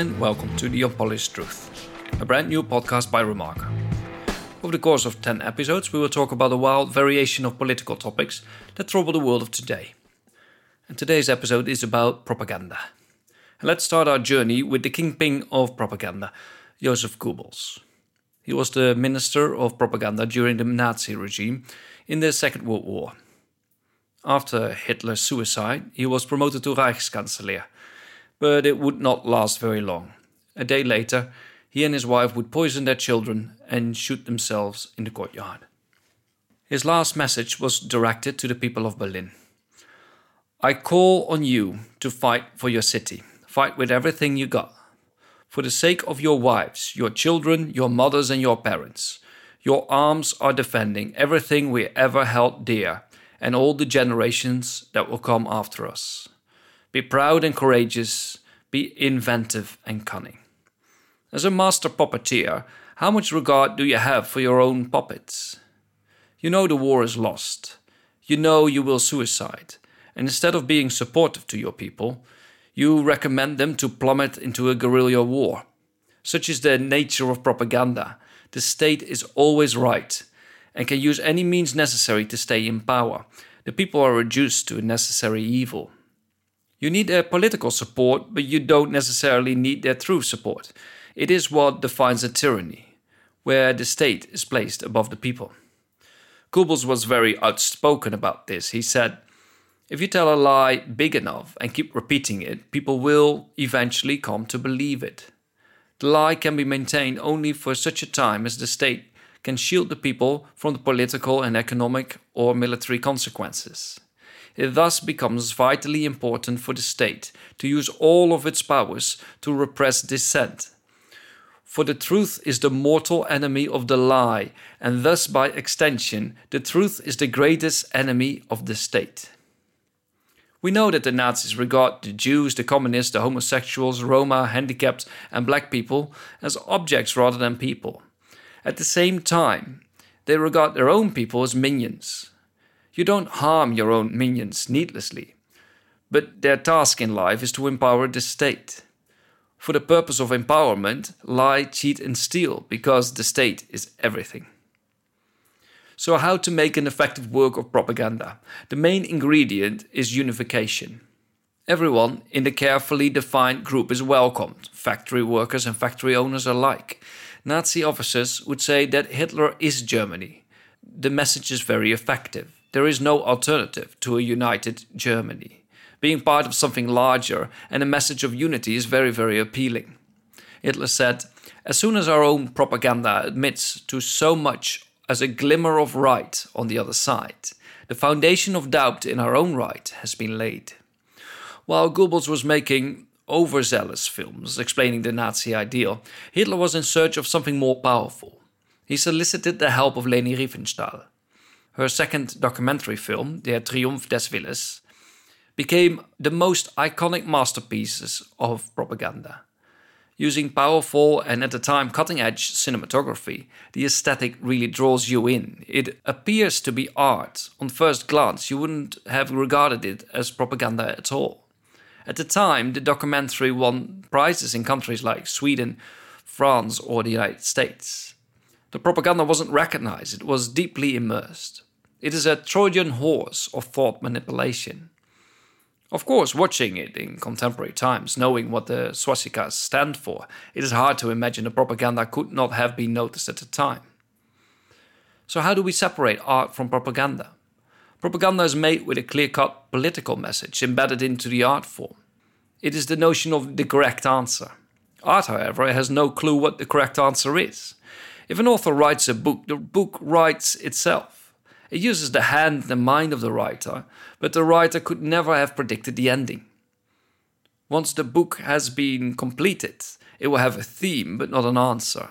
and welcome to The Unpolished Truth, a brand new podcast by Remark. Over the course of 10 episodes, we will talk about a wild variation of political topics that trouble the world of today. And today's episode is about propaganda. And let's start our journey with the kingpin of propaganda, Joseph Goebbels. He was the minister of propaganda during the Nazi regime in the Second World War. After Hitler's suicide, he was promoted to Reichskanzler, but it would not last very long. A day later, he and his wife would poison their children and shoot themselves in the courtyard. His last message was directed to the people of Berlin. I call on you to fight for your city. Fight with everything you got. For the sake of your wives, your children, your mothers, and your parents. Your arms are defending everything we ever held dear and all the generations that will come after us. Be proud and courageous, be inventive and cunning. As a master puppeteer, how much regard do you have for your own puppets? You know the war is lost. You know you will suicide. And instead of being supportive to your people, you recommend them to plummet into a guerrilla war. Such is the nature of propaganda. The state is always right and can use any means necessary to stay in power. The people are reduced to a necessary evil. You need their political support, but you don't necessarily need their true support. It is what defines a tyranny, where the state is placed above the people. Goebbels was very outspoken about this. He said, If you tell a lie big enough and keep repeating it, people will eventually come to believe it. The lie can be maintained only for such a time as the state can shield the people from the political and economic or military consequences. It thus becomes vitally important for the state to use all of its powers to repress dissent. For the truth is the mortal enemy of the lie, and thus, by extension, the truth is the greatest enemy of the state. We know that the Nazis regard the Jews, the communists, the homosexuals, Roma, handicapped, and black people as objects rather than people. At the same time, they regard their own people as minions. You don't harm your own minions needlessly, but their task in life is to empower the state. For the purpose of empowerment, lie, cheat, and steal, because the state is everything. So, how to make an effective work of propaganda? The main ingredient is unification. Everyone in the carefully defined group is welcomed, factory workers and factory owners alike. Nazi officers would say that Hitler is Germany. The message is very effective. There is no alternative to a united Germany. Being part of something larger and a message of unity is very, very appealing. Hitler said, As soon as our own propaganda admits to so much as a glimmer of right on the other side, the foundation of doubt in our own right has been laid. While Goebbels was making overzealous films explaining the Nazi ideal, Hitler was in search of something more powerful. He solicited the help of Leni Riefenstahl. Her second documentary film, Der Triumph des Willens, became the most iconic masterpieces of propaganda. Using powerful and at the time cutting edge cinematography, the aesthetic really draws you in. It appears to be art. On first glance, you wouldn't have regarded it as propaganda at all. At the time, the documentary won prizes in countries like Sweden, France, or the United States. The propaganda wasn't recognized, it was deeply immersed. It is a Trojan horse of thought manipulation. Of course, watching it in contemporary times, knowing what the swastikas stand for, it is hard to imagine the propaganda could not have been noticed at the time. So, how do we separate art from propaganda? Propaganda is made with a clear cut political message embedded into the art form. It is the notion of the correct answer. Art, however, has no clue what the correct answer is. If an author writes a book, the book writes itself. It uses the hand and the mind of the writer, but the writer could never have predicted the ending. Once the book has been completed, it will have a theme but not an answer.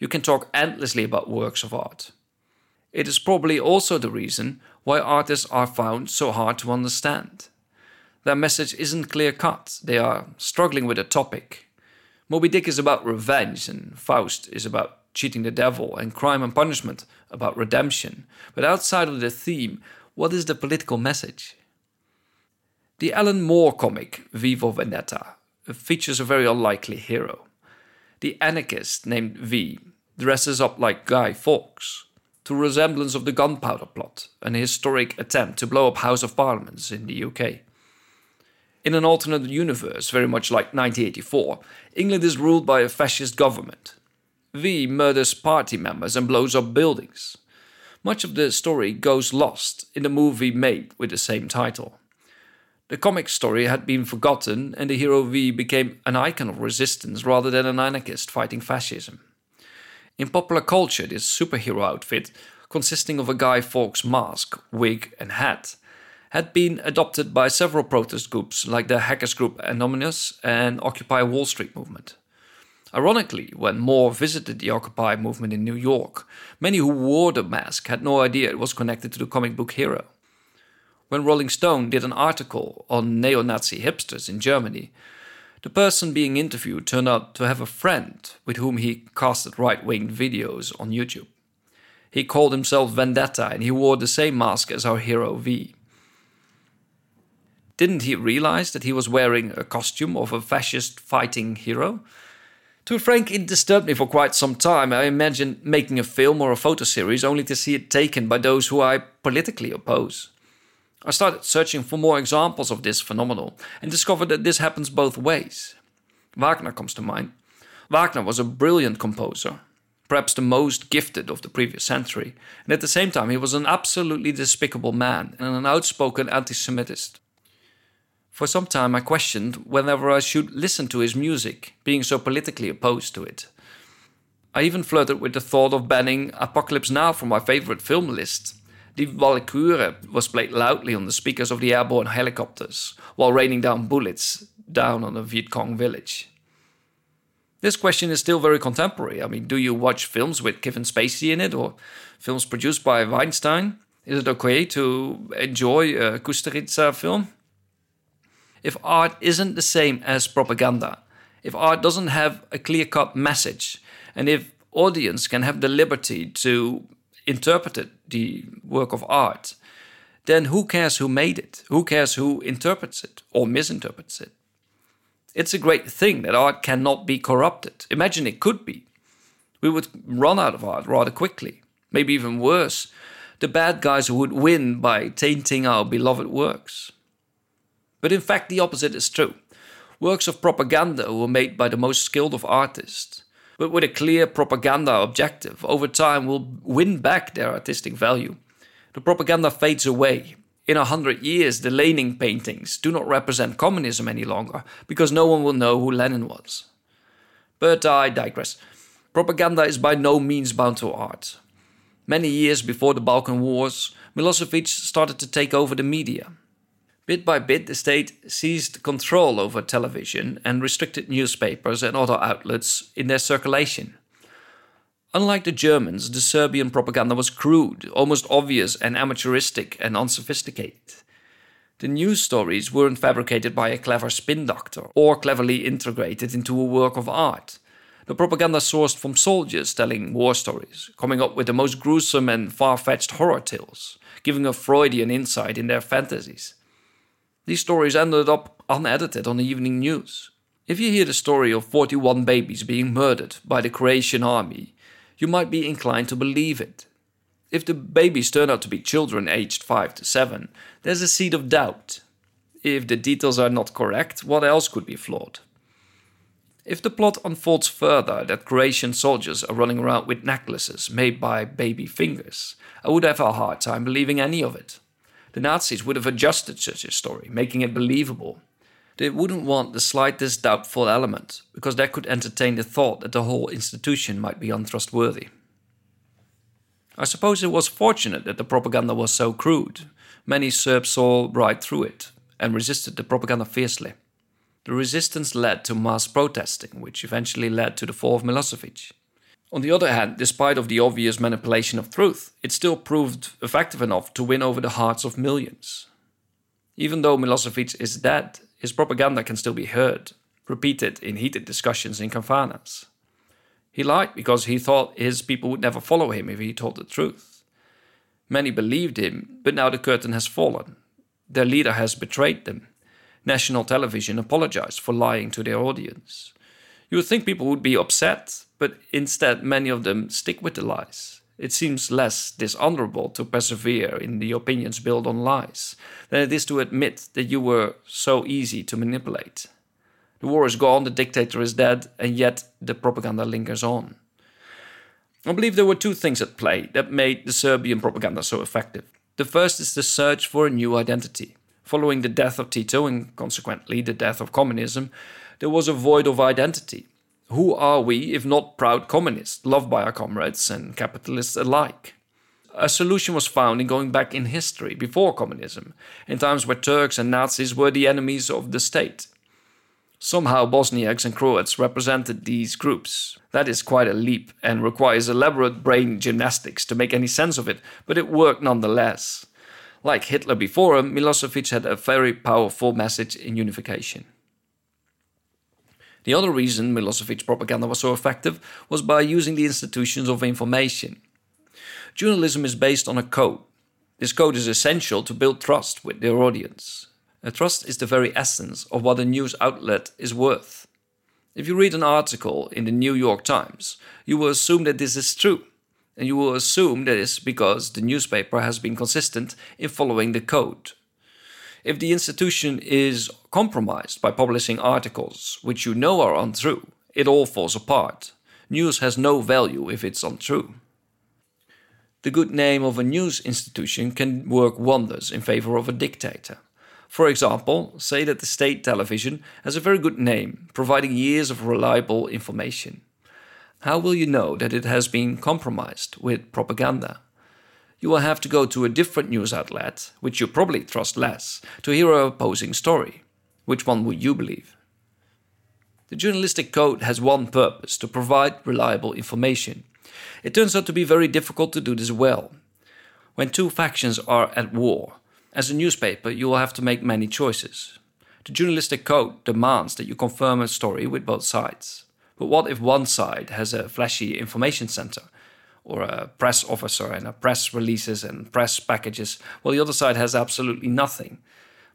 You can talk endlessly about works of art. It is probably also the reason why artists are found so hard to understand. Their message isn't clear cut, they are struggling with a topic. Moby Dick is about revenge, and Faust is about cheating the devil, and Crime and Punishment about redemption. But outside of the theme, what is the political message? The Alan Moore comic, V for Vendetta, features a very unlikely hero. The anarchist named V dresses up like Guy Fawkes, to resemblance of the gunpowder plot, an historic attempt to blow up House of Parliaments in the UK. In an alternate universe, very much like 1984, England is ruled by a fascist government. V murders party members and blows up buildings. Much of the story goes lost in the movie made with the same title. The comic story had been forgotten, and the hero V became an icon of resistance rather than an anarchist fighting fascism. In popular culture, this superhero outfit, consisting of a Guy Fawkes mask, wig, and hat, had been adopted by several protest groups like the hackers group Anonymous and Occupy Wall Street movement. Ironically, when Moore visited the Occupy movement in New York, many who wore the mask had no idea it was connected to the comic book hero. When Rolling Stone did an article on neo Nazi hipsters in Germany, the person being interviewed turned out to have a friend with whom he casted right wing videos on YouTube. He called himself Vendetta and he wore the same mask as our hero V. Didn't he realize that he was wearing a costume of a fascist fighting hero? To be frank, it disturbed me for quite some time. I imagined making a film or a photo series only to see it taken by those who I politically oppose. I started searching for more examples of this phenomenon and discovered that this happens both ways. Wagner comes to mind. Wagner was a brilliant composer, perhaps the most gifted of the previous century, and at the same time, he was an absolutely despicable man and an outspoken anti Semitist. For some time, I questioned whether I should listen to his music, being so politically opposed to it. I even flirted with the thought of banning Apocalypse Now from my favorite film list. Die Walküre was played loudly on the speakers of the airborne helicopters while raining down bullets down on a Viet Cong village. This question is still very contemporary. I mean, do you watch films with Kevin Spacey in it or films produced by Weinstein? Is it okay to enjoy a Kusturica film? If art isn't the same as propaganda, if art doesn't have a clear cut message, and if audience can have the liberty to interpret it, the work of art, then who cares who made it? Who cares who interprets it or misinterprets it? It's a great thing that art cannot be corrupted. Imagine it could be. We would run out of art rather quickly. Maybe even worse, the bad guys would win by tainting our beloved works. But in fact, the opposite is true. Works of propaganda were made by the most skilled of artists, but with a clear propaganda objective, over time will win back their artistic value. The propaganda fades away. In a hundred years, the Lenin paintings do not represent communism any longer because no one will know who Lenin was. But I digress. Propaganda is by no means bound to art. Many years before the Balkan Wars, Milosevic started to take over the media. Bit by bit, the state seized control over television and restricted newspapers and other outlets in their circulation. Unlike the Germans, the Serbian propaganda was crude, almost obvious, and amateuristic and unsophisticated. The news stories weren't fabricated by a clever spin doctor or cleverly integrated into a work of art. The propaganda sourced from soldiers telling war stories, coming up with the most gruesome and far fetched horror tales, giving a Freudian insight in their fantasies. These stories ended up unedited on the evening news. If you hear the story of 41 babies being murdered by the Croatian army, you might be inclined to believe it. If the babies turn out to be children aged 5 to 7, there's a seed of doubt. If the details are not correct, what else could be flawed? If the plot unfolds further that Croatian soldiers are running around with necklaces made by baby fingers, I would have a hard time believing any of it. The Nazis would have adjusted such a story, making it believable. They wouldn't want the slightest doubtful element, because that could entertain the thought that the whole institution might be untrustworthy. I suppose it was fortunate that the propaganda was so crude. Many Serbs saw right through it and resisted the propaganda fiercely. The resistance led to mass protesting, which eventually led to the fall of Milosevic. On the other hand, despite of the obvious manipulation of truth, it still proved effective enough to win over the hearts of millions. Even though Milosevic is dead, his propaganda can still be heard, repeated in heated discussions in kafanas. He lied because he thought his people would never follow him if he told the truth. Many believed him, but now the curtain has fallen. Their leader has betrayed them. national television apologized for lying to their audience. You would think people would be upset, but instead many of them stick with the lies. It seems less dishonorable to persevere in the opinions built on lies than it is to admit that you were so easy to manipulate. The war is gone, the dictator is dead, and yet the propaganda lingers on. I believe there were two things at play that made the Serbian propaganda so effective. The first is the search for a new identity. Following the death of Tito and consequently the death of communism, there was a void of identity. Who are we if not proud communists, loved by our comrades and capitalists alike? A solution was found in going back in history before communism, in times where Turks and Nazis were the enemies of the state. Somehow Bosniaks and Croats represented these groups. That is quite a leap and requires elaborate brain gymnastics to make any sense of it, but it worked nonetheless. Like Hitler before him, Milosevic had a very powerful message in unification. The other reason Milosevic's propaganda was so effective was by using the institutions of information. Journalism is based on a code. This code is essential to build trust with their audience. A trust is the very essence of what a news outlet is worth. If you read an article in the New York Times, you will assume that this is true, and you will assume that it's because the newspaper has been consistent in following the code. If the institution is compromised by publishing articles which you know are untrue, it all falls apart. News has no value if it's untrue. The good name of a news institution can work wonders in favor of a dictator. For example, say that the state television has a very good name, providing years of reliable information. How will you know that it has been compromised with propaganda? You will have to go to a different news outlet, which you probably trust less, to hear a opposing story. Which one would you believe? The journalistic code has one purpose to provide reliable information. It turns out to be very difficult to do this well. When two factions are at war, as a newspaper, you will have to make many choices. The journalistic code demands that you confirm a story with both sides. But what if one side has a flashy information center or a press officer and a press releases and press packages, while the other side has absolutely nothing,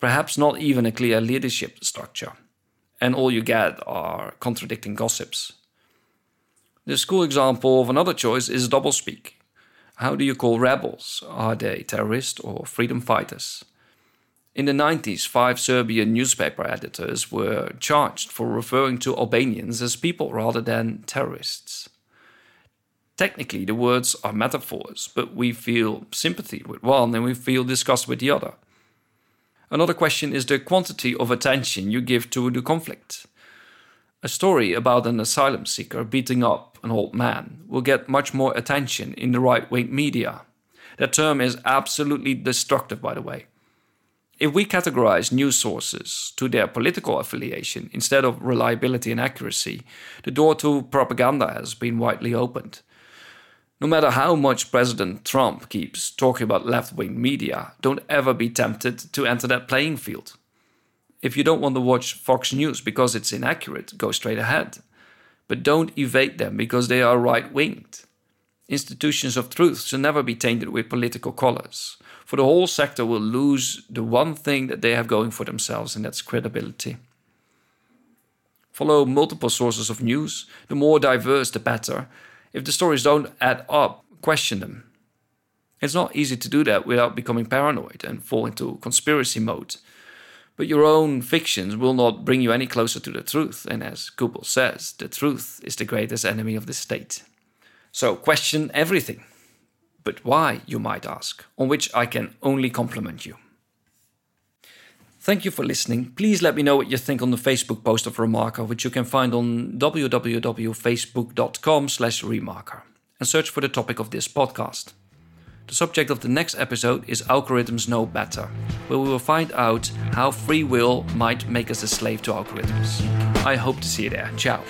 perhaps not even a clear leadership structure. And all you get are contradicting gossips. The school example of another choice is doublespeak. How do you call rebels? Are they terrorists or freedom fighters? In the 90s, five Serbian newspaper editors were charged for referring to Albanians as people rather than terrorists. Technically, the words are metaphors, but we feel sympathy with one and we feel disgust with the other. Another question is the quantity of attention you give to the conflict. A story about an asylum seeker beating up an old man will get much more attention in the right wing media. That term is absolutely destructive, by the way. If we categorize news sources to their political affiliation instead of reliability and accuracy, the door to propaganda has been widely opened. No matter how much President Trump keeps talking about left wing media, don't ever be tempted to enter that playing field. If you don't want to watch Fox News because it's inaccurate, go straight ahead. But don't evade them because they are right winged. Institutions of truth should never be tainted with political colors, for the whole sector will lose the one thing that they have going for themselves, and that's credibility. Follow multiple sources of news, the more diverse the better, if the stories don't add up, question them. It's not easy to do that without becoming paranoid and fall into conspiracy mode. But your own fictions will not bring you any closer to the truth, and as Goebbels says, the truth is the greatest enemy of the state. So question everything. But why, you might ask, on which I can only compliment you. Thank you for listening. Please let me know what you think on the Facebook post of Remarker, which you can find on www.facebook.com slash remarker, and search for the topic of this podcast. The subject of the next episode is Algorithms Know Better, where we will find out how free will might make us a slave to algorithms. I hope to see you there. Ciao.